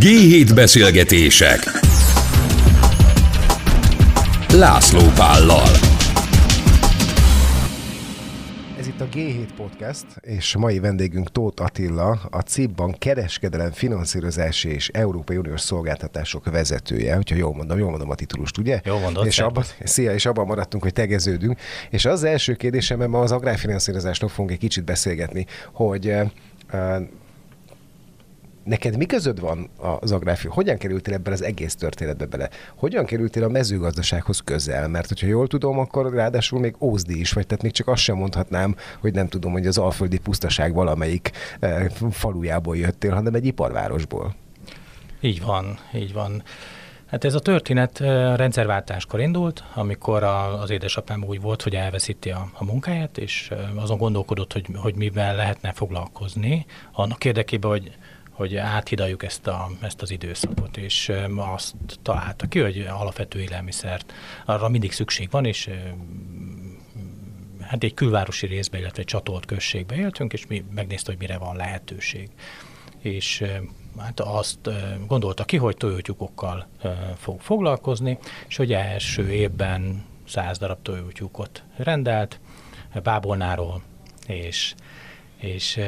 G7 beszélgetések László Pállal Ez itt a G7 Podcast, és mai vendégünk Tóth Attila, a CIP-ban kereskedelem, finanszírozási és Európai Uniós szolgáltatások vezetője, hogyha jól mondom, jól mondom a titulust, ugye? Jól mondod, és abban, Szia, és abban maradtunk, hogy tegeződünk. És az első kérdésem, mert ma az agrárfinanszírozásról fogunk egy kicsit beszélgetni, hogy eh, eh, Neked mi közöd van az agráfi? Hogyan kerültél ebben az egész történetbe bele? Hogyan kerültél a mezőgazdasághoz közel? Mert hogyha jól tudom, akkor ráadásul még ózdi is vagy, tehát még csak azt sem mondhatnám, hogy nem tudom, hogy az alföldi pusztaság valamelyik eh, falujából jöttél, hanem egy iparvárosból. Így van, így van. Hát ez a történet eh, rendszerváltáskor indult, amikor a, az édesapám úgy volt, hogy elveszíti a, a munkáját, és eh, azon gondolkodott, hogy, hogy mivel lehetne foglalkozni, annak érdekében, hogy hogy áthidaljuk ezt, a, ezt az időszakot, és azt találta ki, hogy alapvető élelmiszert arra mindig szükség van, és hát egy külvárosi részbe, illetve egy csatolt községbe éltünk, és mi megnézte, hogy mire van lehetőség. És hát azt gondolta ki, hogy tojótyúkokkal fog foglalkozni, és hogy első évben száz darab tojótyúkot rendelt, bábolnáról, és, és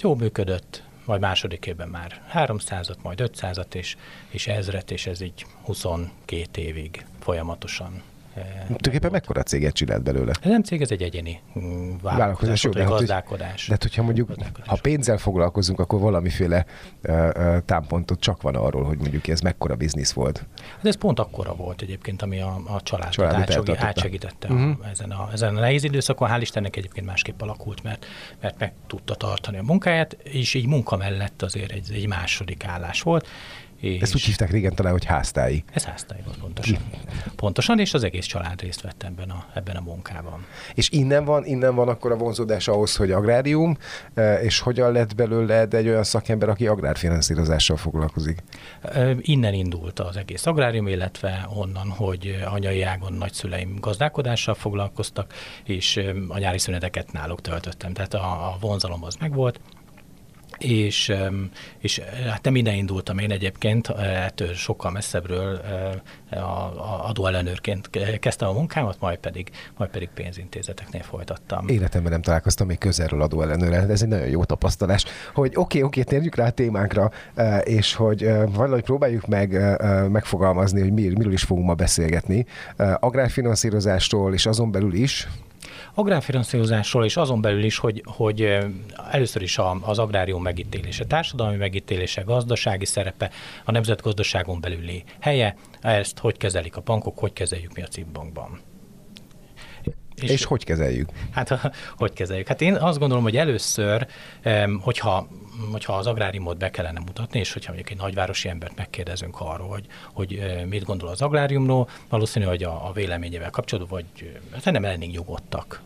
jó működött, majd második évben már 300-at, majd 500-at, és, és ezret, és ez így 22 évig folyamatosan Tulajdonképpen mekkora céget csinált belőle? Ez nem cég, ez egy egyéni mm, vállalkozás, vagy gazdálkodás. De hát, hogyha mondjuk, ha pénzzel foglalkozunk, akkor valamiféle uh, támpontot csak van arról, hogy mondjuk ez mekkora biznisz volt. Hát ez pont akkora volt egyébként, ami a, a család átsegítette, átsegítette uh-huh. ezen, a, ezen a nehéz időszakon. Hál' Istennek egyébként másképp alakult, mert, mert meg tudta tartani a munkáját, és így munka mellett azért egy, egy második állás volt, és Ezt úgy hívták régen talán, hogy háztái. Ez háztái volt pontosan. pontosan, és az egész család részt vett ebben a, ebben a munkában. És innen van, innen van akkor a vonzódás ahhoz, hogy agrárium, e, és hogyan lett belőle egy olyan szakember, aki agrárfinanszírozással foglalkozik? E, innen indult az egész agrárium, illetve onnan, hogy anyai ágon nagyszüleim gazdálkodással foglalkoztak, és e, a nyári szüneteket náluk töltöttem. Tehát a, a vonzalom az megvolt, és, és hát nem innen indultam én egyébként, ettől sokkal messzebbről a adóellenőrként kezdtem a munkámat, majd pedig, majd pedig pénzintézeteknél folytattam. Életemben nem találkoztam még közelről adóellenőrrel, ez egy nagyon jó tapasztalás, hogy oké, okay, oké, okay, térjük rá a témánkra, és hogy valahogy próbáljuk meg megfogalmazni, hogy miről is fogunk ma beszélgetni. Agrárfinanszírozásról és azon belül is, agrárfinanszírozásról, és azon belül is, hogy, hogy először is az agrárium megítélése, társadalmi megítélése, gazdasági szerepe, a nemzetgazdaságon belüli helye, ezt hogy kezelik a bankok, hogy kezeljük mi a CIP bankban. És, és hogy kezeljük? Hát hogy kezeljük? Hát én azt gondolom, hogy először, hogyha hogyha az agráriumot be kellene mutatni, és hogyha mondjuk egy nagyvárosi embert megkérdezünk arról, hogy, hogy mit gondol az agráriumról, valószínű, hogy a, a véleményével kapcsolatban, vagy hát nem lennénk nyugodtak,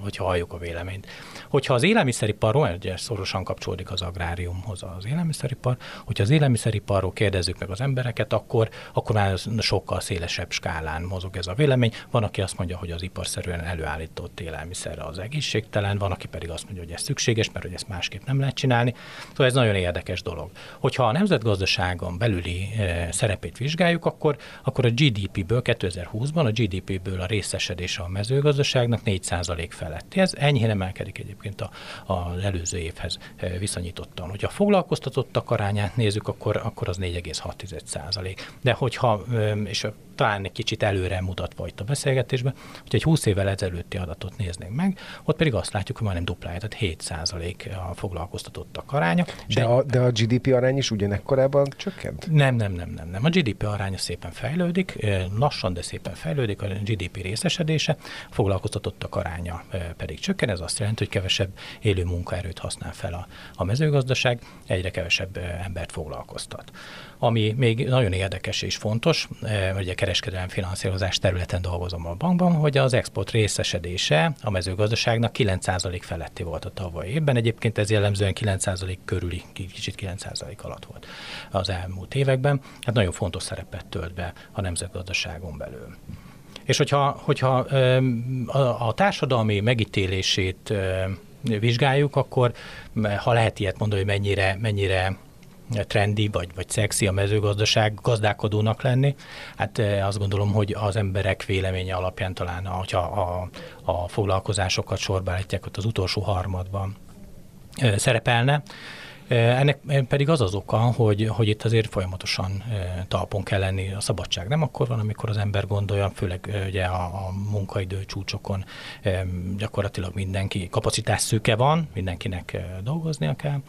hogyha halljuk a véleményt. Hogyha az élelmiszeriparról, ugye szorosan kapcsolódik az agráriumhoz az élelmiszeripar, hogyha az élelmiszeriparról kérdezzük meg az embereket, akkor, akkor már sokkal szélesebb skálán mozog ez a vélemény. Van, aki azt mondja, hogy az iparszerűen előállított élelmiszer az egészségtelen, van, aki pedig azt mondja, hogy ez szükséges, mert hogy ezt másképp nem lehet csinálni. Szóval ez nagyon érdekes dolog. Hogyha a nemzetgazdaságon belüli e, szerepét vizsgáljuk, akkor, akkor a GDP-ből 2020-ban a GDP-ből a részesedése a mezőgazdaságnak 4% feletti. Ez enyhén emelkedik egyébként a, az előző évhez e, viszonyítottan. Hogyha a foglalkoztatottak arányát nézzük, akkor, akkor az 4,6%. De hogyha, e, és talán egy kicsit előre mutatva itt a beszélgetésben, hogy egy 20 évvel ezelőtti adatot néznénk meg, ott pedig azt látjuk, hogy majdnem duplája, tehát 7% a foglalkoztatottak aránya. De a, de a GDP arány is ugyanekkorában csökkent? Nem, nem, nem, nem, nem. A GDP aránya szépen fejlődik, lassan, de szépen fejlődik, a GDP részesedése, a foglalkoztatottak aránya pedig csökken, ez azt jelenti, hogy kevesebb élő munkaerőt használ fel a, a mezőgazdaság, egyre kevesebb embert foglalkoztat. Ami még nagyon érdekes és fontos, hogy a kereskedelmi finanszírozás területen dolgozom a bankban, hogy az export részesedése a mezőgazdaságnak 9% feletti volt a tavaly évben. Egyébként ez jellemzően 9% körüli, kicsit 9% alatt volt az elmúlt években. Hát nagyon fontos szerepet tölt be a nemzetgazdaságon belül. És hogyha, hogyha a társadalmi megítélését vizsgáljuk, akkor ha lehet ilyet mondani, hogy mennyire, mennyire trendi vagy, vagy szexi a mezőgazdaság gazdálkodónak lenni. Hát azt gondolom, hogy az emberek véleménye alapján talán, hogyha a, a foglalkozásokat sorba ott az utolsó harmadban szerepelne. Ennek pedig az az oka, hogy, hogy itt azért folyamatosan talpon kell lenni. A szabadság nem akkor van, amikor az ember gondolja, főleg ugye a, a munkaidő csúcsokon gyakorlatilag mindenki kapacitás szűke van, mindenkinek dolgoznia kell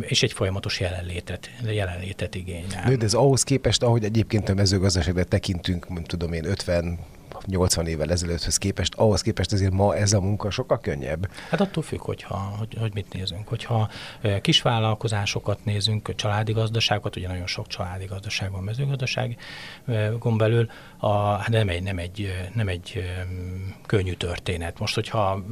és egy folyamatos jelenlétet, jelenlétet igényel. De ez ahhoz képest, ahogy egyébként a mezőgazdaságra tekintünk, nem tudom én, 50 80 évvel ezelőtthöz képest, ahhoz képest azért ma ez a munka sokkal könnyebb. Hát attól függ, hogyha, hogy, hogy mit nézünk. Hogyha kisvállalkozásokat nézünk, családi gazdaságokat, ugye nagyon sok családi gazdaság van mezőgazdaságon belül, a, hát nem egy, nem egy, nem egy könnyű történet. Most, hogyha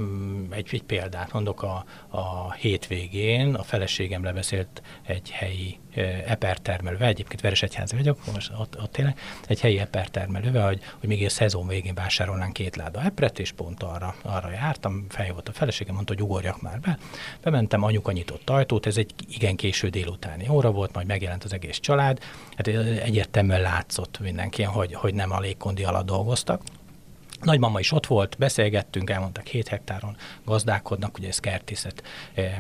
egy, egy példát mondok, a, a hétvégén a feleségem lebeszélt egy helyi epertermelővel, egyébként Veresegyházi vagyok, most ott, ott tényleg, egy helyi epertermelővel, hogy, hogy még a szezon végén vásárolnánk két láda epret, és pont arra, arra jártam, fej volt a feleségem, mondta, hogy ugorjak már be. Bementem, anyuka nyitott ajtót, ez egy igen késő délutáni óra volt, majd megjelent az egész család. Hát egyértelműen látszott mindenki, hogy, hogy nem a légkondi alatt dolgoztak. Nagymama is ott volt, beszélgettünk, elmondták, 7 hektáron gazdálkodnak, ugye ez kertészet,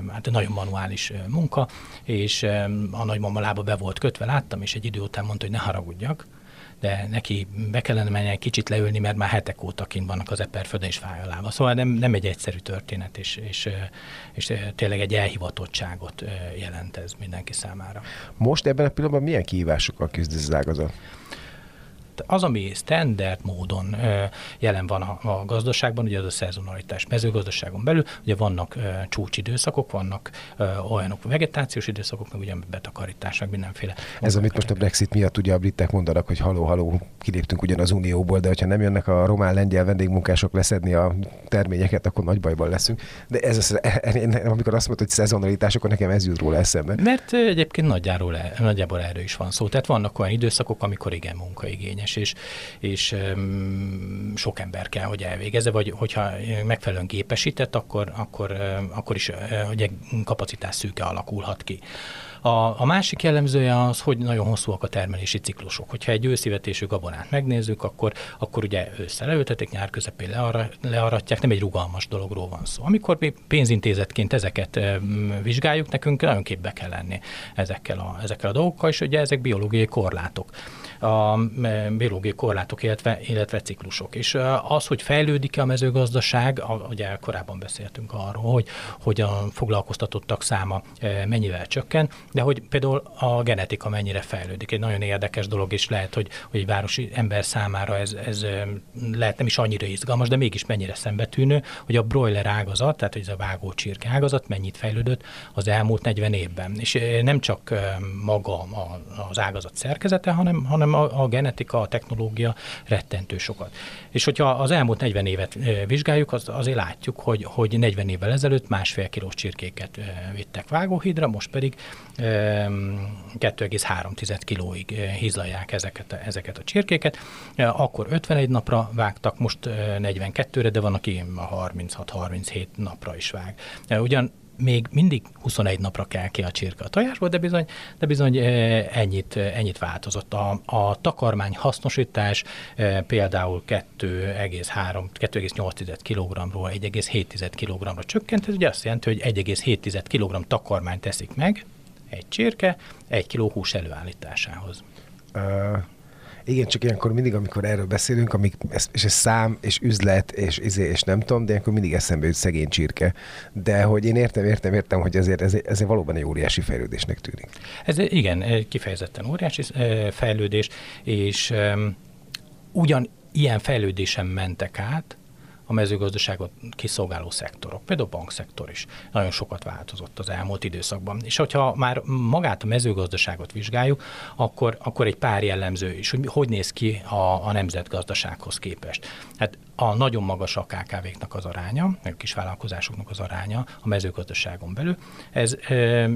hát nagyon manuális munka, és a nagymama lába be volt kötve, láttam, és egy idő után mondta, hogy ne haragudjak, de neki be kellene menni egy kicsit leülni, mert már hetek óta kint vannak az eperföldön, és fáj a lába. Szóval nem, nem egy egyszerű történet, és, és, és tényleg egy elhivatottságot jelent ez mindenki számára. Most ebben a pillanatban milyen kihívásokkal küzd az ágazat? Az, ami standard módon jelen van a, a gazdaságban, ugye az a szezonalitás mezőgazdaságon belül, ugye vannak csúcsidőszakok, vannak olyanok vegetációs időszakok, meg ugye betakarítás, meg mindenféle. Ez, amit most a Brexit miatt ugye a britek mondanak, hogy haló, haló, kiléptünk ugyan az Unióból, de hogyha nem jönnek a román-lengyel vendégmunkások leszedni a terményeket, akkor nagy bajban leszünk. De ez az, amikor azt mondod, hogy szezonalitás, akkor nekem ez jut róla eszembe. Mert egyébként nagyjából, nagyjából erről is van szó. Tehát vannak olyan időszakok, amikor igen munkaigényes és, és, és um, sok ember kell, hogy elvégezze, vagy hogyha megfelelően képesített, akkor, akkor, akkor is ugye kapacitás szűke alakulhat ki. A, a másik jellemzője az, hogy nagyon hosszúak a termelési ciklusok. Hogyha egy őszivetésű gabonát megnézzük, akkor, akkor ugye ősszel leültetik, nyár közepén leara, learatják, nem egy rugalmas dologról van szó. Amikor mi pénzintézetként ezeket vizsgáljuk, nekünk nagyon képbe kell lenni ezekkel a, ezekkel a dolgokkal, és ugye ezek biológiai korlátok a biológiai korlátok, illetve, illetve ciklusok. És az, hogy fejlődik-e a mezőgazdaság, ugye korábban beszéltünk arról, hogy, hogy a foglalkoztatottak száma mennyivel csökken, de hogy például a genetika mennyire fejlődik. Egy nagyon érdekes dolog is lehet, hogy, hogy egy városi ember számára ez, ez lehet nem is annyira izgalmas, de mégis mennyire szembetűnő, hogy a broiler ágazat, tehát ez a vágó csirke ágazat mennyit fejlődött az elmúlt 40 évben. És nem csak maga az ágazat szerkezete, hanem, hanem a, a genetika, a technológia rettentő sokat. És hogyha az elmúlt 40 évet vizsgáljuk, az, azért látjuk, hogy, hogy 40 évvel ezelőtt másfél kilós csirkéket vittek vágóhídra, most pedig 2,3 kilóig hízlalják ezeket, ezeket a csirkéket. Akkor 51 napra vágtak, most 42-re, de van, aki 36-37 napra is vág. Ugyan még mindig 21 napra kell ki a csirke a tojásból, de bizony, de bizony ennyit, ennyit változott. A, a takarmány hasznosítás például 2,8 kg-ról 1,7 kg-ra csökkent, ez ugye azt jelenti, hogy 1,7 kg takarmányt teszik meg, egy csirke egy kiló hús előállításához. Uh, igen, csak ilyenkor mindig, amikor erről beszélünk, amik, és ez szám, és üzlet, és izé, és nem tudom, de ilyenkor mindig eszembe jut szegény csirke. De hogy én értem, értem, értem, hogy ezért ez, ez valóban egy óriási fejlődésnek tűnik. Ez igen, kifejezetten óriási fejlődés, és um, ugyan ilyen fejlődésen mentek át, a mezőgazdaságot kiszolgáló szektorok, például a bankszektor is nagyon sokat változott az elmúlt időszakban. És hogyha már magát a mezőgazdaságot vizsgáljuk, akkor, akkor egy pár jellemző is, hogy hogy néz ki a, a nemzetgazdasághoz képest. Hát a nagyon magas a KKV-knak az aránya, a kisvállalkozásoknak az aránya a mezőgazdaságon belül, ez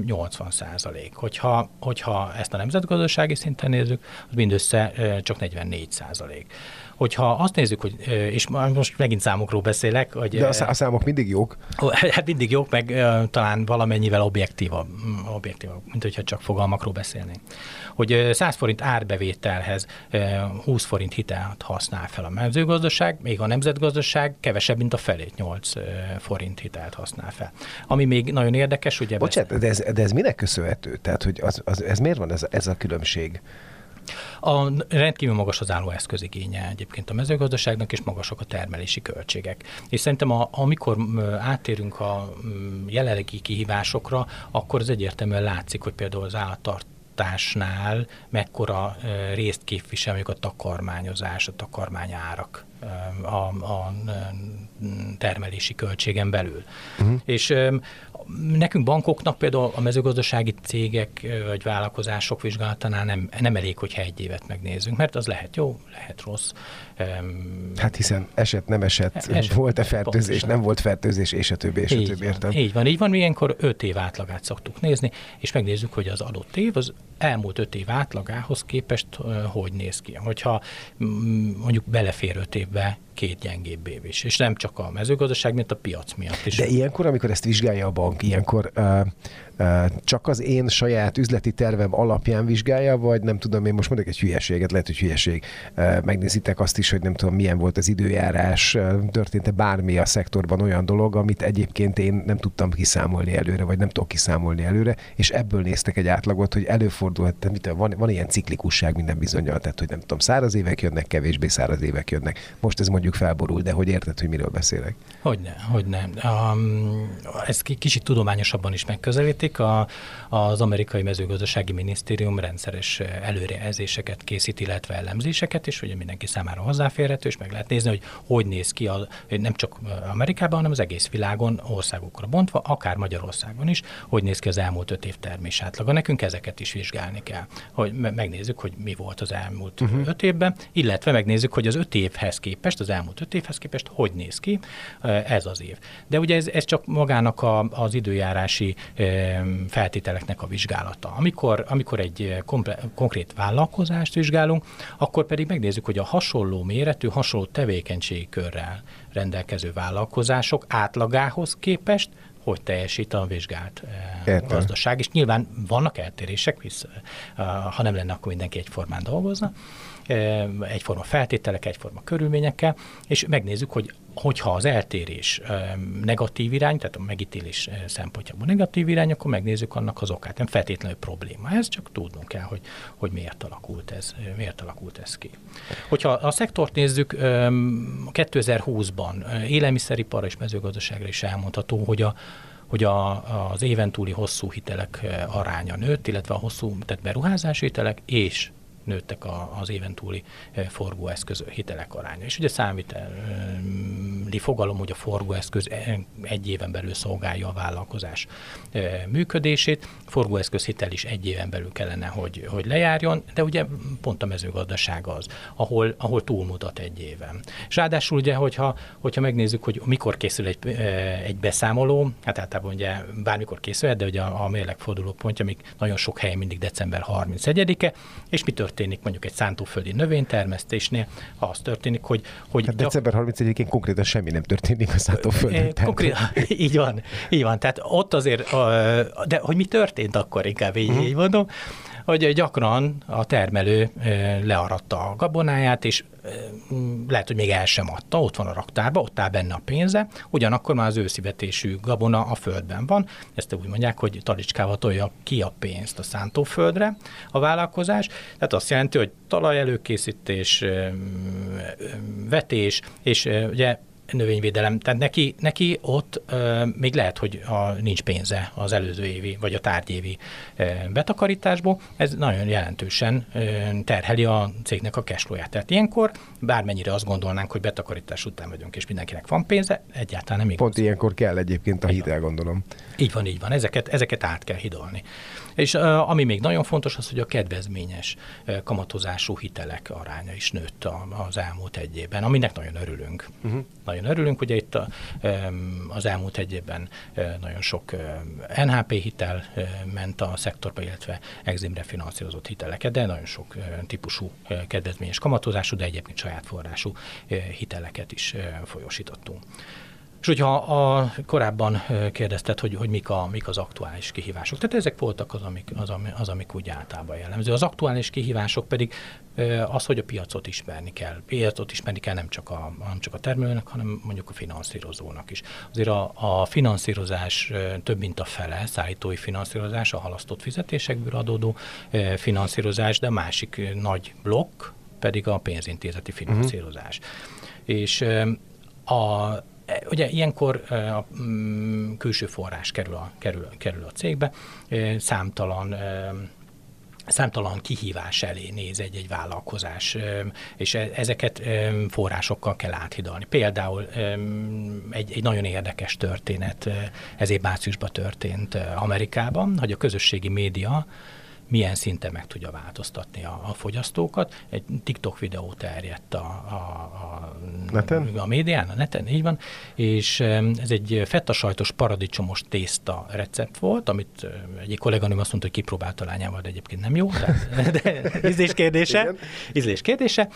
80 százalék. Hogyha, hogyha ezt a nemzetgazdasági szinten nézzük, az mindössze csak 44 százalék. Hogyha azt nézzük, hogy, és most megint számokról beszélek, hogy... De a számok mindig jók. Hát mindig jók, meg talán valamennyivel objektívabb, objektívabb mint hogyha csak fogalmakról beszélnénk. Hogy 100 forint árbevételhez 20 forint hitelt használ fel a mezőgazdaság, még a nemzetgazdaság kevesebb, mint a felét, 8 forint hitelt használ fel. Ami még nagyon érdekes, ugye... Bocsánat, de ez, de ez minek köszönhető? Tehát, hogy az, az, ez miért van ez, ez a különbség? A rendkívül magas az álló eszközigénye egyébként a mezőgazdaságnak, és magasak a termelési költségek. És szerintem a, amikor átérünk a jelenlegi kihívásokra, akkor az egyértelműen látszik, hogy például az állattart mekkora részt képvisel a takarmányozás, a takarmányárak a, a termelési költségen belül. Uh-huh. És nekünk bankoknak például a mezőgazdasági cégek vagy vállalkozások vizsgálatánál nem, nem elég, hogyha egy évet megnézzünk, mert az lehet jó, lehet rossz. Hát hiszen eset, nem esett, eset, volt-e fertőzés, pontosan. nem volt fertőzés, és a többi, és így a többi, értem. Így van, így van, ilyenkor öt év átlagát szoktuk nézni, és megnézzük, hogy az adott év az elmúlt öt év átlagához képest hogy néz ki. Hogyha mondjuk belefér öt évbe két gyengébb év is. És nem csak a mezőgazdaság, mint a piac miatt is. De ilyenkor, amikor ezt vizsgálja a bank, ilyenkor uh, csak az én saját üzleti tervem alapján vizsgálja, vagy nem tudom, én most mondok egy hülyeséget, lehet, hogy hülyeség. Megnézitek azt is, hogy nem tudom, milyen volt az időjárás, történt-e bármi a szektorban olyan dolog, amit egyébként én nem tudtam kiszámolni előre, vagy nem tudok kiszámolni előre, és ebből néztek egy átlagot, hogy előfordulhat, mit, van, van ilyen ciklikusság minden bizonyal, tehát hogy nem tudom, száraz évek jönnek, kevésbé száraz évek jönnek. Most ez mondjuk felborul, de hogy érted, hogy miről beszélek? Hogyne, hogyne. Um, ez kicsit tudományosabban is megközelít, készítik. A, az amerikai mezőgazdasági minisztérium rendszeres előrejelzéseket készít, illetve elemzéseket, és ugye mindenki számára hozzáférhető, és meg lehet nézni, hogy hogy néz ki a, nem csak Amerikában, hanem az egész világon országokra bontva, akár Magyarországon is, hogy néz ki az elmúlt öt év termés átlaga. Nekünk ezeket is vizsgálni kell, hogy megnézzük, hogy mi volt az elmúlt uh-huh. öt évben, illetve megnézzük, hogy az öt évhez képest, az elmúlt öt évhez képest hogy néz ki ez az év. De ugye ez, ez csak magának a, az időjárási feltételeknek a vizsgálata. Amikor, amikor egy komple- konkrét vállalkozást vizsgálunk, akkor pedig megnézzük, hogy a hasonló méretű, hasonló tevékenységi körrel rendelkező vállalkozások átlagához képest hogy teljesít a vizsgált Értem. gazdaság. És nyilván vannak eltérések, hisz ha nem lenne, akkor mindenki egyformán dolgozna egyforma feltételek, egyforma körülményekkel, és megnézzük, hogy hogyha az eltérés negatív irány, tehát a megítélés szempontjából negatív irány, akkor megnézzük annak az okát. Nem feltétlenül probléma ez, csak tudnunk kell, hogy, hogy miért, alakult ez, miért alakult ez ki. Hogyha a szektort nézzük, 2020-ban élelmiszeripar és mezőgazdaságra is elmondható, hogy a hogy a, az éven túli hosszú hitelek aránya nőtt, illetve a hosszú, tehát beruházási hitelek és nőttek a, az éven túli forgóeszköz hitelek aránya. És ugye számviteli fogalom, hogy a forgóeszköz e, egy éven belül szolgálja a vállalkozás működését, forgóeszköz hitel is egy éven belül kellene, hogy, hogy lejárjon, de ugye pont a mezőgazdaság az, ahol, ahol túlmutat egy éven. És ráadásul ugye, hogyha, hogyha megnézzük, hogy mikor készül egy, egy beszámoló, hát általában ugye bármikor készülhet, de ugye a, a mérleg fordulópontja, amik nagyon sok helyen mindig december 31-e, és mi történik mondjuk egy szántóföldi növénytermesztésnél, az történik, hogy... hogy hát december 31-én konkrétan semmi nem történik a szántóföldön. Konkrétan, így van, így van. Tehát ott azért, de hogy mi történt akkor, inkább így, uh-huh. így mondom, hogy gyakran a termelő learatta a gabonáját, és lehet, hogy még el sem adta, ott van a raktárba, ott áll benne a pénze, ugyanakkor már az őszivetésű gabona a földben van, ezt úgy mondják, hogy talicskával tolja ki a pénzt a szántóföldre a vállalkozás, tehát azt jelenti, hogy talaj előkészítés, vetés, és ugye növényvédelem. Tehát neki, neki ott ö, még lehet, hogy a, nincs pénze az előző évi vagy a tárgyévi ö, betakarításból. Ez nagyon jelentősen ö, terheli a cégnek a cashflow-ját. Tehát ilyenkor bármennyire azt gondolnánk, hogy betakarítás után vagyunk, és mindenkinek van pénze, egyáltalán nem igaz. Pont ilyenkor kell egyébként a hitel, gondolom. Így van, így van. Ezeket, ezeket át kell hidolni. És ami még nagyon fontos az, hogy a kedvezményes kamatozású hitelek aránya is nőtt az elmúlt egy évben, aminek nagyon örülünk. Uh-huh. Nagyon örülünk, ugye itt a, az elmúlt egy évben nagyon sok NHP hitel ment a szektorba, illetve eximre finanszírozott hiteleket, de nagyon sok típusú kedvezményes kamatozású, de egyébként saját forrású hiteleket is folyosítottunk. És hogyha a, korábban kérdezted, hogy, hogy mik, a, mik az aktuális kihívások, tehát ezek voltak az amik, az, az, amik úgy általában jellemző. Az aktuális kihívások pedig az, hogy a piacot ismerni kell. Piacot ismerni kell nem csak a, nem csak a termelőnek, hanem mondjuk a finanszírozónak is. Azért a, a finanszírozás több mint a fele, szállítói finanszírozás, a halasztott fizetésekből adódó finanszírozás, de a másik nagy blokk pedig a pénzintézeti finanszírozás. Uh-huh. És a ugye ilyenkor e, a mm, külső forrás kerül a, kerül, kerül a cégbe, e, számtalan számtalan kihívás elé néz egy-egy vállalkozás, és ezeket forrásokkal kell áthidalni. Például egy, egy nagyon érdekes történet, ez év márciusban történt Amerikában, hogy a közösségi média milyen szinten meg tudja változtatni a, a fogyasztókat. Egy TikTok videó terjedt a, a, a, neten? a médián, a neten, így van, és ez egy fetta sajtos paradicsomos tészta recept volt, amit egyik kolléganőm azt mondta, hogy kipróbálta lányával, de egyébként nem jó, de, de ízlés kérdése, ízlés kérdése,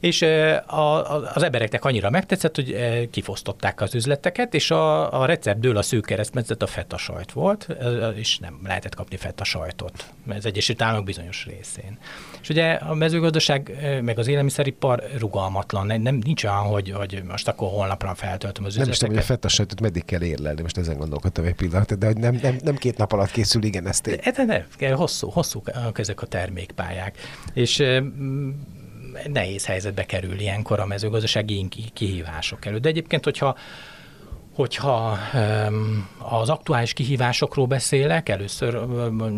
és a, a, az embereknek annyira megtetszett, hogy kifosztották az üzleteket, és a, a receptből a szűk keresztmetszet a feta sajt volt, és nem lehetett kapni feta sajtot. Ez egy Egyesült Államok bizonyos részén. És ugye a mezőgazdaság meg az élelmiszeripar rugalmatlan, nem, nincs olyan, hogy, hogy most akkor holnapra feltöltöm az Nem is tudom, hogy a fettasajtot meddig kell érlelni, most ezen gondolkodtam egy pillanat, de hogy nem, nem, nem két nap alatt készül, igen, ezt én. De, de, de, hosszú, hosszú ezek a termékpályák. És nehéz helyzetbe kerül ilyenkor a mezőgazdasági kihívások előtt. De egyébként, hogyha Hogyha az aktuális kihívásokról beszélek, először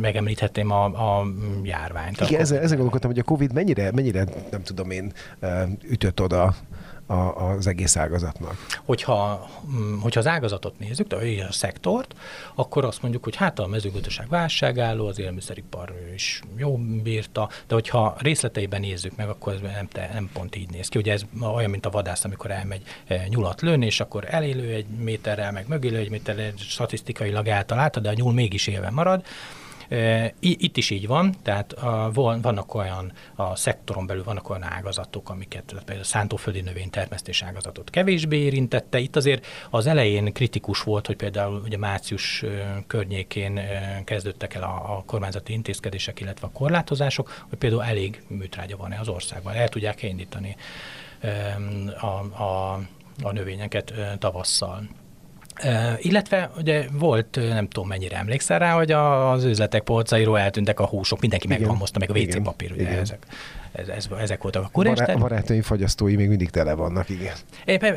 megemlíthetném a, a járványt. Igen, ezzel, ezzel gondolkodtam, hogy a Covid mennyire, mennyire nem tudom én, ütött oda a, az egész ágazatnak. Hogyha, mm, hogyha az ágazatot nézzük, de a szektort, akkor azt mondjuk, hogy hát a mezőgazdaság válságálló, az élelmiszeripar is jó bírta, de hogyha részleteiben nézzük meg, akkor ez nem, nem pont így néz ki. Ugye ez olyan, mint a vadász, amikor elmegy e, nyulat lőni, és akkor elélő egy méterrel, meg mögélő egy méterrel, statisztikailag általálta, de a nyúl mégis élve marad. Itt is így van, tehát vannak olyan, a szektoron belül vannak olyan ágazatok, amiket például a szántóföldi növénytermesztés ágazatot kevésbé érintette. Itt azért az elején kritikus volt, hogy például ugye március környékén kezdődtek el a, kormányzati intézkedések, illetve a korlátozások, hogy például elég műtrágya van-e az országban, el tudják indítani a, a, a növényeket tavasszal. Illetve ugye volt, nem tudom mennyire emlékszel rá, hogy az üzletek polcairól eltűntek a húsok, mindenki meghalmozta, meg a WC papír, ugye igen. ezek ez, ez, ezek voltak a kurés. Bará, barátaim fagyasztói még mindig tele vannak, igen.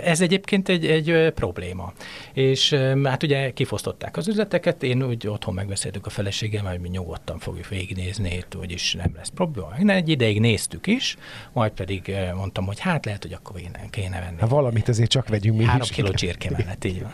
Ez egyébként egy, egy probléma. És hát ugye kifosztották az üzleteket, én úgy otthon megbeszéltük a feleségem, hogy mi nyugodtan fogjuk végignézni, úgyis nem lesz probléma. Én egy ideig néztük is, majd pedig mondtam, hogy hát lehet, hogy akkor kéne venni. Hát valamit azért csak vegyünk mi Három kiló csirke mellett, így van.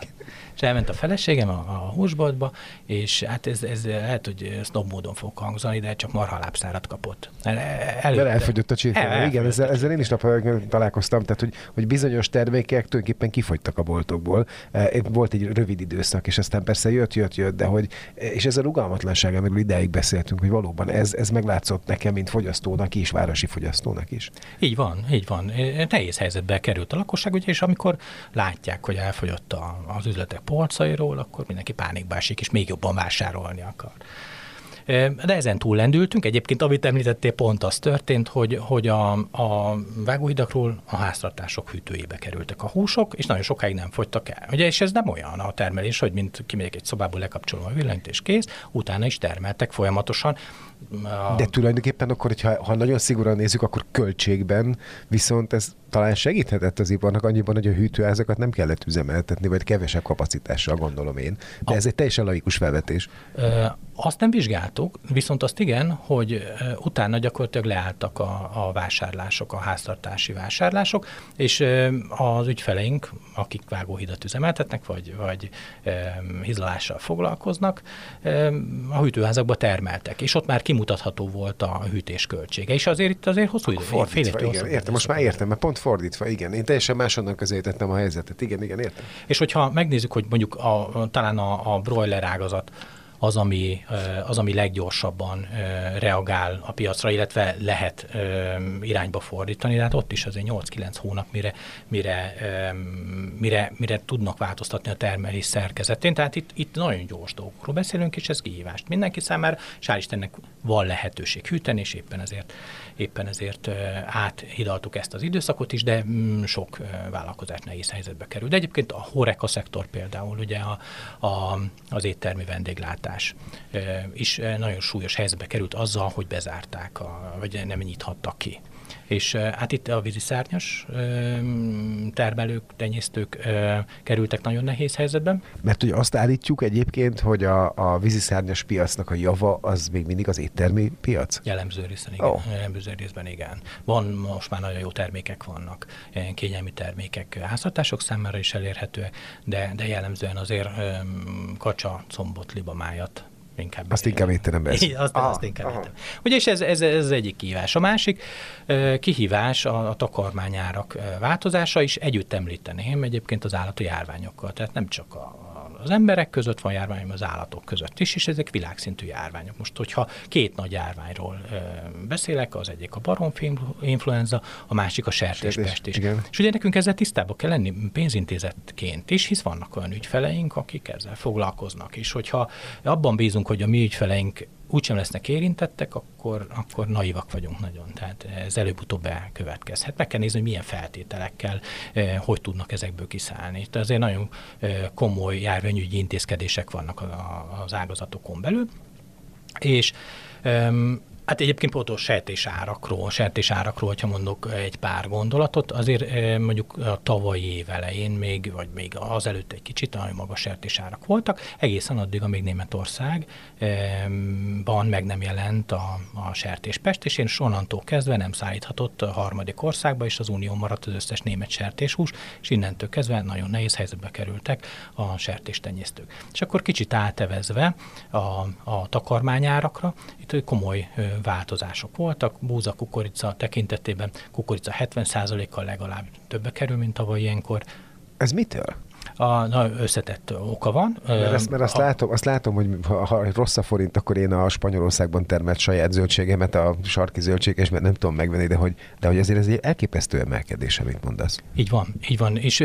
És elment a feleségem a, a húsboltba, és hát ez, ez lehet, hogy snob módon fog hangzani, de csak marhalábszárat kapott. El, el, elfogyott a csirke. El, Igen, ezzel, ezzel, én is nap találkoztam, tehát hogy, hogy bizonyos termékek tulajdonképpen kifogytak a boltokból. E, volt egy rövid időszak, és aztán persze jött, jött, jött, de hogy, és ez a rugalmatlanság, amiről ideig beszéltünk, hogy valóban ez, ez meglátszott nekem, mint fogyasztónak is, városi fogyasztónak is. Így van, így van. Nehéz helyzetbe került a lakosság, ugye, és amikor látják, hogy elfogyott a, az üzletek polcairól, akkor mindenki pánikba esik, és még jobban vásárolni akar. De ezen túl lendültünk. Egyébként, amit említettél, pont az történt, hogy, hogy a, a vágóhidakról a háztartások hűtőjébe kerültek a húsok, és nagyon sokáig nem fogytak el. Ugye, és ez nem olyan a termelés, hogy mint kimegyek egy szobából, lekapcsolom a villanyt és kész, utána is termeltek folyamatosan. A... De tulajdonképpen akkor, hogyha, ha nagyon szigorúan nézzük, akkor költségben viszont ez talán segíthetett az iparnak annyiban, hogy a hűtőházakat nem kellett üzemeltetni, vagy kevesebb kapacitással gondolom én. De a... ez egy teljesen laikus felvetés. Ö, azt nem vizsgáltuk, viszont azt igen, hogy utána gyakorlatilag leálltak a, a vásárlások, a háztartási vásárlások, és az ügyfeleink, akik vágóhidat üzemeltetnek, vagy, vagy hizlalással foglalkoznak, a hűtőházakba termeltek, és ott már kimutatható volt a hűtés költsége. És azért itt azért hosszú idő. Fordítva, igen, értem, most már értem, mert pont fordítva, igen. Én teljesen másonnan közelítettem a helyzetet. Igen, igen, értem. És hogyha megnézzük, hogy mondjuk a, talán a, a broiler ágazat, az, ami, az, ami leggyorsabban reagál a piacra, illetve lehet irányba fordítani, tehát ott is azért 8-9 hónap, mire, mire, mire, mire tudnak változtatni a termelés szerkezetén. Tehát itt, itt nagyon gyors dolgokról beszélünk, és ez kihívást mindenki számára, és hál' Istennek van lehetőség hűteni, és éppen ezért, éppen ezért áthidaltuk ezt az időszakot is, de mm, sok vállalkozás nehéz helyzetbe kerül. De egyébként a horeka szektor például, ugye a, a, az éttermi vendéglátás, is nagyon súlyos helyzetbe került azzal, hogy bezárták, a, vagy nem nyithattak ki. És hát itt a víziszárnyas termelők, tenyésztők kerültek nagyon nehéz helyzetben. Mert ugye azt állítjuk egyébként, hogy a, a víziszárnyas piacnak a java az még mindig az éttermi piac? Jellemző részben igen. Oh. Jellemző részben igen. Van, most már nagyon jó termékek vannak, kényelmi termékek háztartások számára is elérhetőek, de, de jellemzően azért kacsa, combot, libamájat Inkább azt inkább étterembe Azt, aha, azt inkább aha. Ugye, és ez, ez, ez egyik kihívás. A másik kihívás a, a takarmányárak változása is együtt említeném egyébként az állati járványokkal. Tehát nem csak a, az emberek között van járvány, az állatok között is, és ezek világszintű járványok. Most, hogyha két nagy járványról ö, beszélek, az egyik a baromfi influenza, a másik a sertéspest is. Igen. És ugye nekünk ezzel tisztában kell lenni pénzintézetként is, hisz vannak olyan ügyfeleink, akik ezzel foglalkoznak, és hogyha abban bízunk, hogy a mi ügyfeleink úgysem lesznek érintettek, akkor, akkor naivak vagyunk nagyon. Tehát ez előbb-utóbb bekövetkezhet. Meg kell nézni, hogy milyen feltételekkel, eh, hogy tudnak ezekből kiszállni. Tehát azért nagyon eh, komoly járványügyi intézkedések vannak az ágazatokon belül, és Hát egyébként pont a sertésárakról, sertésárakról, hogyha mondok egy pár gondolatot, azért eh, mondjuk a tavalyi év elején még, vagy még azelőtt egy kicsit nagyon magas sertésárak voltak, egészen addig, amíg Németországban meg nem jelent a, a sertéspest, és én onnantól kezdve nem szállíthatott a harmadik országba, és az Unió maradt az összes német sertéshús, és innentől kezdve nagyon nehéz helyzetbe kerültek a sertéstenyésztők. És akkor kicsit átevezve a, a takarmányárakra, itt komoly változások voltak. Búza kukorica tekintetében kukorica 70%-kal legalább többe kerül, mint tavaly ilyenkor. Ez mitől? A, na, összetett oka van. Mert, ezt, mert azt, a, látom, azt látom, hogy ha, ha rossz a forint, akkor én a Spanyolországban termelt saját zöldségemet, a sarki zöldséges, mert nem tudom megvenni, de hogy, de hogy azért ez egy elképesztő emelkedés, amit mondasz. Így van, így van. És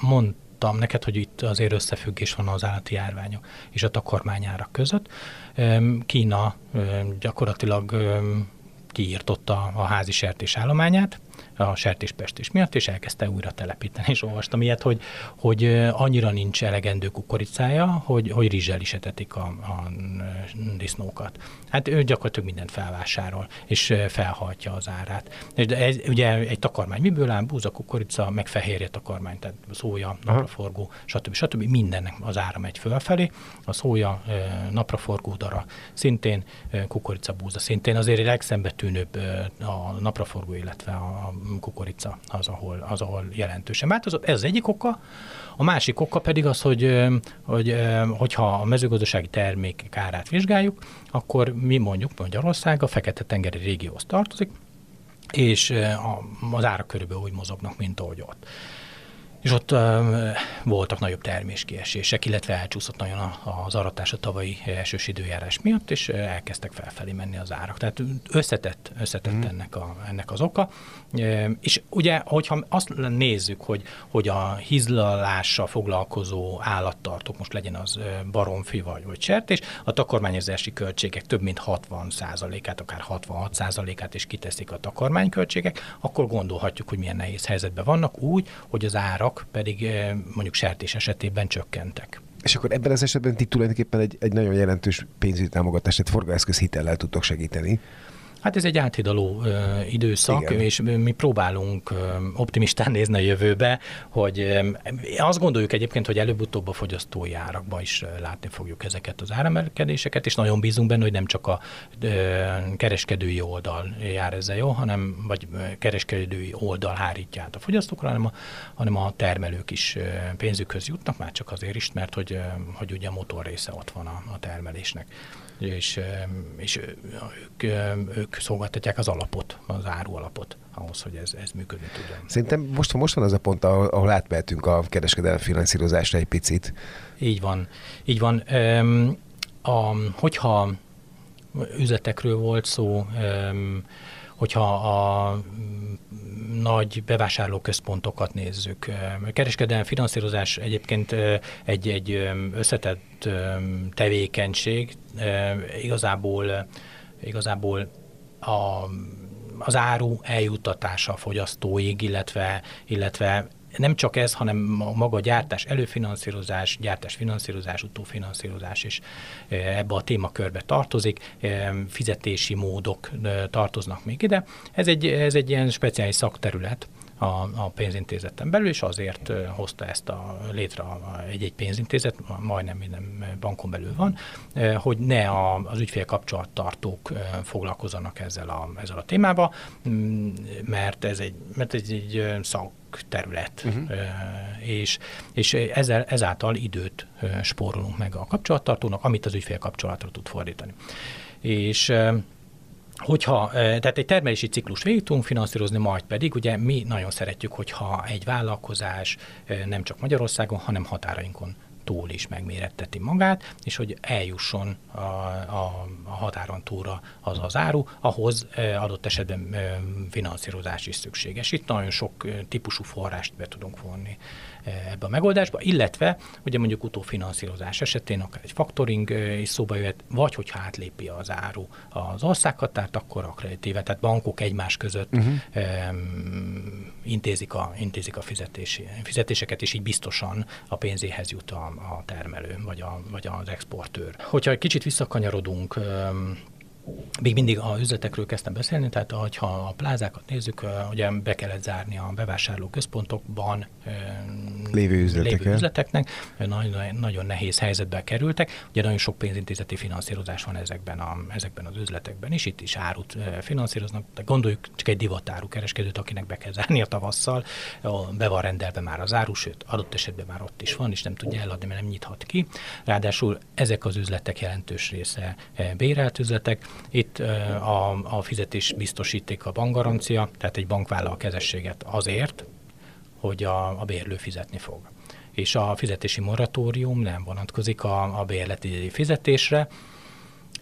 mond, mondtam neked, hogy itt azért összefüggés van az állati járványok és a takarmányárak között. Kína gyakorlatilag kiírtotta a házi sertés állományát, a sertéspestés miatt, és elkezdte újra telepíteni. És olvastam ilyet, hogy, hogy annyira nincs elegendő kukoricája, hogy, hogy rizsel is etetik a, a disznókat. Hát ő gyakorlatilag mindent felvásárol, és felhajtja az árát. De ez, ugye egy takarmány miből áll? Búza, kukorica, meg fehérje takarmány, tehát szója, napraforgó, stb. stb. Mindennek az ára megy fölfelé. A szója, napraforgó dara szintén, kukorica, búza szintén. Azért a legszembetűnőbb a napraforgó, illetve a kukorica az, ahol, az, ahol jelentősen változott. Ez az egyik oka. A másik oka pedig az, hogy, hogy hogyha a mezőgazdasági termékek árát vizsgáljuk, akkor mi mondjuk Magyarország a Fekete-tengeri régióhoz tartozik, és az árak körülbelül úgy mozognak, mint ahogy ott és ott um, voltak nagyobb terméskiesések, illetve elcsúszott nagyon az aratás a tavalyi elsős időjárás miatt, és elkezdtek felfelé menni az árak. Tehát összetett, összetett mm. ennek, a, ennek az oka. És ugye, hogyha azt nézzük, hogy, hogy a hizlalással foglalkozó állattartók, most legyen az baromfi vagy, vagy sertés, a takarmányozási költségek több mint 60%-át, akár 66%-át is kiteszik a takarmányköltségek, akkor gondolhatjuk, hogy milyen nehéz helyzetben vannak úgy, hogy az árak pedig mondjuk sertés esetében csökkentek. És akkor ebben az esetben ti tulajdonképpen egy, egy nagyon jelentős pénzügyi támogatást, tehát forgóeszköz hitellel tudtok segíteni. Hát ez egy áthidaló ö, időszak, Igen. és mi próbálunk ö, optimistán nézni a jövőbe, hogy ö, azt gondoljuk egyébként, hogy előbb-utóbb a fogyasztói árakban is látni fogjuk ezeket az áremelkedéseket, és nagyon bízunk benne, hogy nem csak a ö, kereskedői oldal jár ezzel jó, hanem vagy kereskedői oldal hárítja át a fogyasztókra, hanem a, hanem a termelők is pénzükhöz jutnak, már csak azért is, mert hogy, hogy ugye a motor része ott van a, a termelésnek és, és ők, ők szolgáltatják az alapot, az áru alapot ahhoz, hogy ez, ez működni tudjon. Szerintem most, most van az a pont, ahol, ahol átmehetünk a kereskedelmi finanszírozásra egy picit. Így van. Így van. A, hogyha üzletekről volt szó, hogyha a nagy bevásárlóközpontokat nézzük. A kereskedelmi finanszírozás egyébként egy, egy összetett tevékenység. Igazából, igazából a, az áru eljuttatása a fogyasztóig, illetve, illetve nem csak ez, hanem a maga gyártás előfinanszírozás, gyártás finanszírozás, utófinanszírozás is ebbe a témakörbe tartozik, fizetési módok tartoznak még ide. Ez egy, ez egy ilyen speciális szakterület, a, a pénzintézeten belül, és azért hozta ezt a létre egy-egy pénzintézet, majdnem minden bankon belül van, hogy ne a, az ügyfél kapcsolattartók foglalkozzanak ezzel a, ezzel a témával, mert ez egy, mert ez egy szak terület, uh-huh. és, és ezzel, ezáltal időt spórolunk meg a kapcsolattartónak, amit az ügyfél kapcsolatra tud fordítani. És hogyha, tehát egy termelési ciklus végig tudunk finanszírozni, majd pedig ugye mi nagyon szeretjük, hogyha egy vállalkozás nem csak Magyarországon, hanem határainkon túl is megméretteti magát, és hogy eljusson a, a, a határon túlra az az áru, ahhoz adott esetben finanszírozás is szükséges. Itt nagyon sok típusú forrást be tudunk vonni ebbe a megoldásba, illetve ugye mondjuk utófinanszírozás esetén akár egy faktoring is szóba jöhet, vagy hogyha átlépi az áru az országhatárt, akkor akkreditíve, tehát bankok egymás között uh-huh. um, intézik, a, intézik a fizetési, fizetéseket, és így biztosan a pénzéhez jut a, a termelő, vagy, a, vagy az exportőr. Hogyha egy kicsit visszakanyarodunk még mindig a üzletekről kezdtem beszélni, tehát ha a plázákat nézzük, ugye be kellett zárni a bevásárló központokban lévő, lévő üzleteknek, nagyon, nagyon nehéz helyzetbe kerültek. Ugye nagyon sok pénzintézeti finanszírozás van ezekben, a, ezekben az üzletekben is, itt is árut finanszíroznak, de gondoljuk csak egy divatáru kereskedőt, akinek be kell zárni a tavasszal, be van rendelve már az áru, sőt, adott esetben már ott is van, és nem tudja eladni, mert nem nyithat ki. Ráadásul ezek az üzletek jelentős része bérelt üzletek, itt a, a fizetés biztosíték a bankgarancia, tehát egy bank vállal a kezességet azért, hogy a, a bérlő fizetni fog. És a fizetési moratórium nem vonatkozik a, a bérleti fizetésre,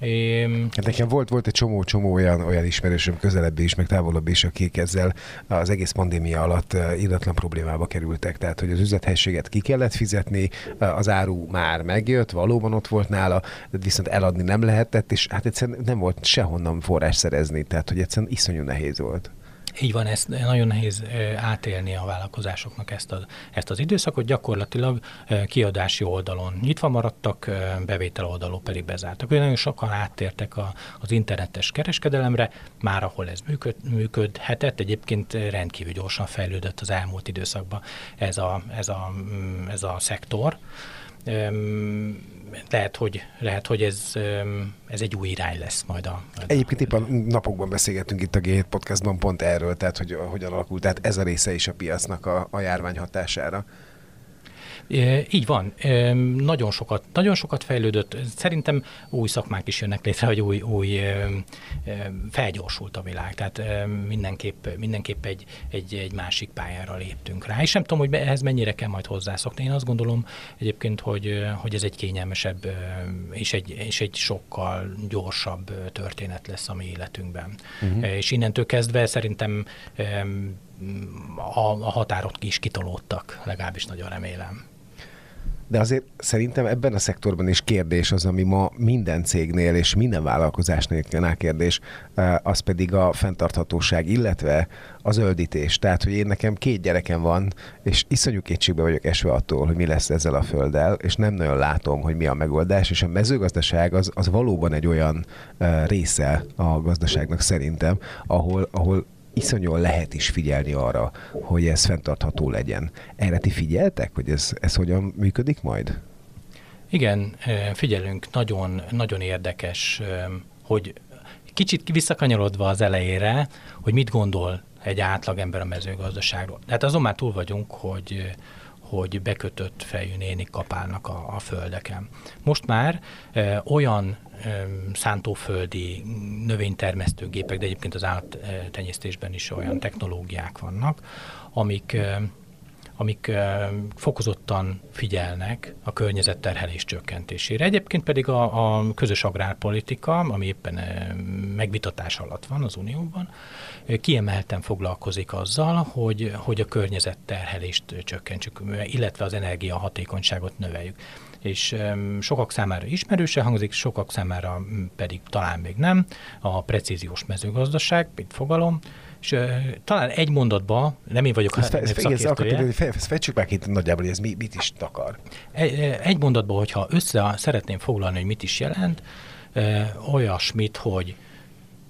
én... Hát nekem volt, volt egy csomó-csomó olyan, olyan ismerősöm közelebbi is, meg távolabb is, akik ezzel az egész pandémia alatt illatlan problémába kerültek. Tehát, hogy az üzlethelységet ki kellett fizetni, az áru már megjött, valóban ott volt nála, viszont eladni nem lehetett, és hát egyszerűen nem volt sehonnan forrás szerezni, tehát, hogy egyszerűen iszonyú nehéz volt. Így van, ezt nagyon nehéz átélni a vállalkozásoknak ezt, a, ezt az időszakot. Gyakorlatilag kiadási oldalon nyitva maradtak, bevétel oldalon pedig bezártak. Ugye nagyon sokan áttértek a, az internetes kereskedelemre, már ahol ez működ, működhetett, egyébként rendkívül gyorsan fejlődött az elmúlt időszakban ez a, ez a, mm, ez a szektor lehet, hogy, lehet, hogy ez, ez egy új irány lesz majd a... Egyébként éppen napokban beszélgettünk itt a G7 podcastban pont erről, tehát hogy hogyan alakult, tehát ez a része is a piacnak a, a járvány hatására. Így van. Nagyon sokat, nagyon sokat fejlődött. Szerintem új szakmák is jönnek létre, hogy új, új felgyorsult a világ. Tehát mindenképp, mindenképp egy, egy, egy másik pályára léptünk rá. És nem tudom, hogy ehhez mennyire kell majd hozzászokni. Én azt gondolom egyébként, hogy, hogy ez egy kényelmesebb és egy, és egy sokkal gyorsabb történet lesz a mi életünkben. Uh-huh. És innentől kezdve szerintem a, a határok is kitolódtak, legalábbis nagyon remélem. De azért szerintem ebben a szektorban is kérdés az, ami ma minden cégnél és minden vállalkozásnál kérdés, az pedig a fenntarthatóság, illetve a zöldítés. Tehát, hogy én nekem két gyerekem van, és iszonyú kétségbe vagyok esve attól, hogy mi lesz ezzel a földdel, és nem nagyon látom, hogy mi a megoldás, és a mezőgazdaság az, az valóban egy olyan része a gazdaságnak szerintem, ahol, ahol iszonyúan lehet is figyelni arra, hogy ez fenntartható legyen. Erre ti figyeltek, hogy ez, ez hogyan működik majd? Igen, figyelünk, nagyon, nagyon érdekes, hogy kicsit visszakanyarodva az elejére, hogy mit gondol egy átlagember a mezőgazdaságról. Tehát azon már túl vagyunk, hogy hogy bekötött fejű nénik kapálnak a, a földeken. Most már e, olyan szántóföldi növénytermesztő gépek, de egyébként az állattenyésztésben is olyan technológiák vannak, amik amik fokozottan figyelnek a környezetterhelés csökkentésére. Egyébként pedig a, a közös agrárpolitika, ami éppen megvitatás alatt van az Unióban, kiemelten foglalkozik azzal, hogy, hogy a környezetterhelést csökkentsük, illetve az energiahatékonyságot növeljük. És sokak számára ismerőse hangzik, sokak számára pedig talán még nem, a precíziós mezőgazdaság, mint fogalom, és talán egy mondatba, nem én vagyok ezt, ezt, igen, ezt fejtsük meg itt nagyjából, hogy ez mi, mit is takar. Egy, egy mondatba, hogyha össze szeretném foglalni, hogy mit is jelent, olyasmit, hogy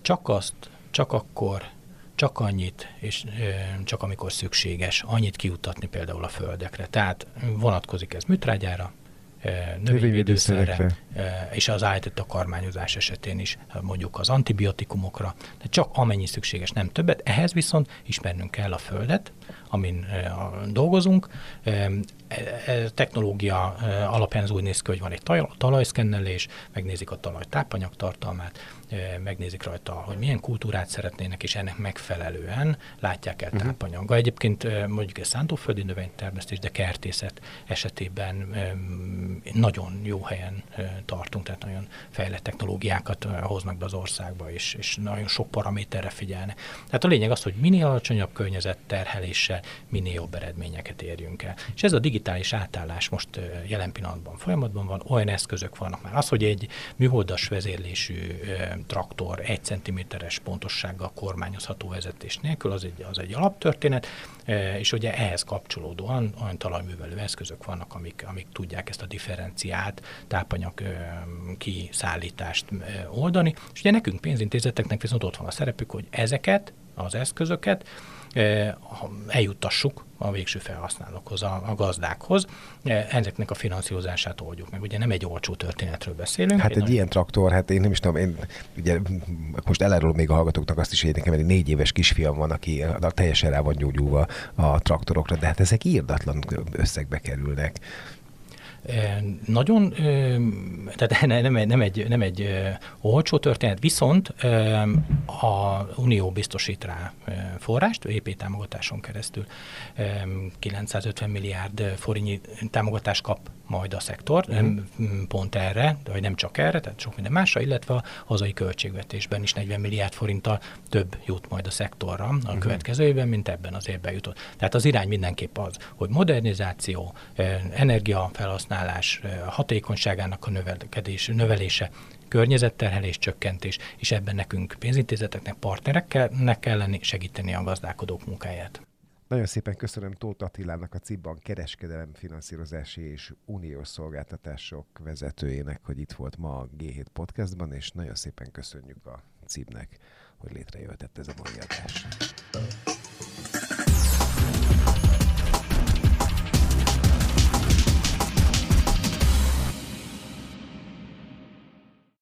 csak azt, csak akkor, csak annyit, és csak amikor szükséges, annyit kiutatni például a földekre. Tehát vonatkozik ez műtrágyára, növényvédőszerre, és az állított takarmányozás esetén is mondjuk az antibiotikumokra, de csak amennyi szükséges, nem többet. Ehhez viszont ismernünk kell a földet, amin dolgozunk. E, e, technológia alapján az úgy néz ki, hogy van egy talajszkennelés, megnézik a talaj tápanyagtartalmát, megnézik rajta, hogy milyen kultúrát szeretnének, és ennek megfelelően látják el uh-huh. Egyébként mondjuk egy szántóföldi növénytermesztés, de kertészet esetében nagyon jó helyen tartunk, tehát nagyon fejlett technológiákat hoznak be az országba, és, és nagyon sok paraméterre figyelnek. Tehát a lényeg az, hogy minél alacsonyabb környezetterheléssel minél jobb eredményeket érjünk el. És ez a digitális átállás most jelen pillanatban folyamatban van, olyan eszközök vannak már. Az, hogy egy műholdas vezérlésű traktor egy centiméteres pontossággal kormányozható vezetés nélkül, az egy, az egy alaptörténet, és ugye ehhez kapcsolódóan olyan talajművelő eszközök vannak, amik, amik tudják ezt a differenciált tápanyag kiszállítást oldani, és ugye nekünk pénzintézeteknek viszont ott van a szerepük, hogy ezeket az eszközöket eljuttassuk a végső felhasználókhoz, a, a gazdákhoz. Ezeknek a finanszírozását oldjuk meg. Ugye nem egy olcsó történetről beszélünk. Hát egy, egy ilyen traktor, hát én nem is tudom, én ugye most elárulom még a hallgatóknak azt is, hogy nekem egy négy éves kisfiam van, aki teljesen rá van gyógyulva a traktorokra, de hát ezek írdatlan összegbe kerülnek. Nagyon, tehát nem nem egy, nem egy olcsó történet, viszont a Unió biztosít rá forrást, EP támogatáson keresztül 950 milliárd forintnyi támogatást kap majd a szektor, nem pont erre, de nem csak erre, tehát sok minden másra, illetve a hazai költségvetésben is 40 milliárd forinttal több jut majd a szektorra a uh-huh. következő évben, mint ebben az évben jutott. Tehát az irány mindenképp az, hogy modernizáció, energiafelhasználás hatékonyságának a növelkedés, növelése, környezetterhelés csökkentés, és ebben nekünk pénzintézeteknek, partnereknek kell lenni, segíteni a gazdálkodók munkáját. Nagyon szépen köszönöm Tóth Attilának, a CIBBAN kereskedelem, finanszírozási és uniós szolgáltatások vezetőjének, hogy itt volt ma a G7 podcastban, és nagyon szépen köszönjük a CIB-nek, hogy létrejöhetett ez a mai adás.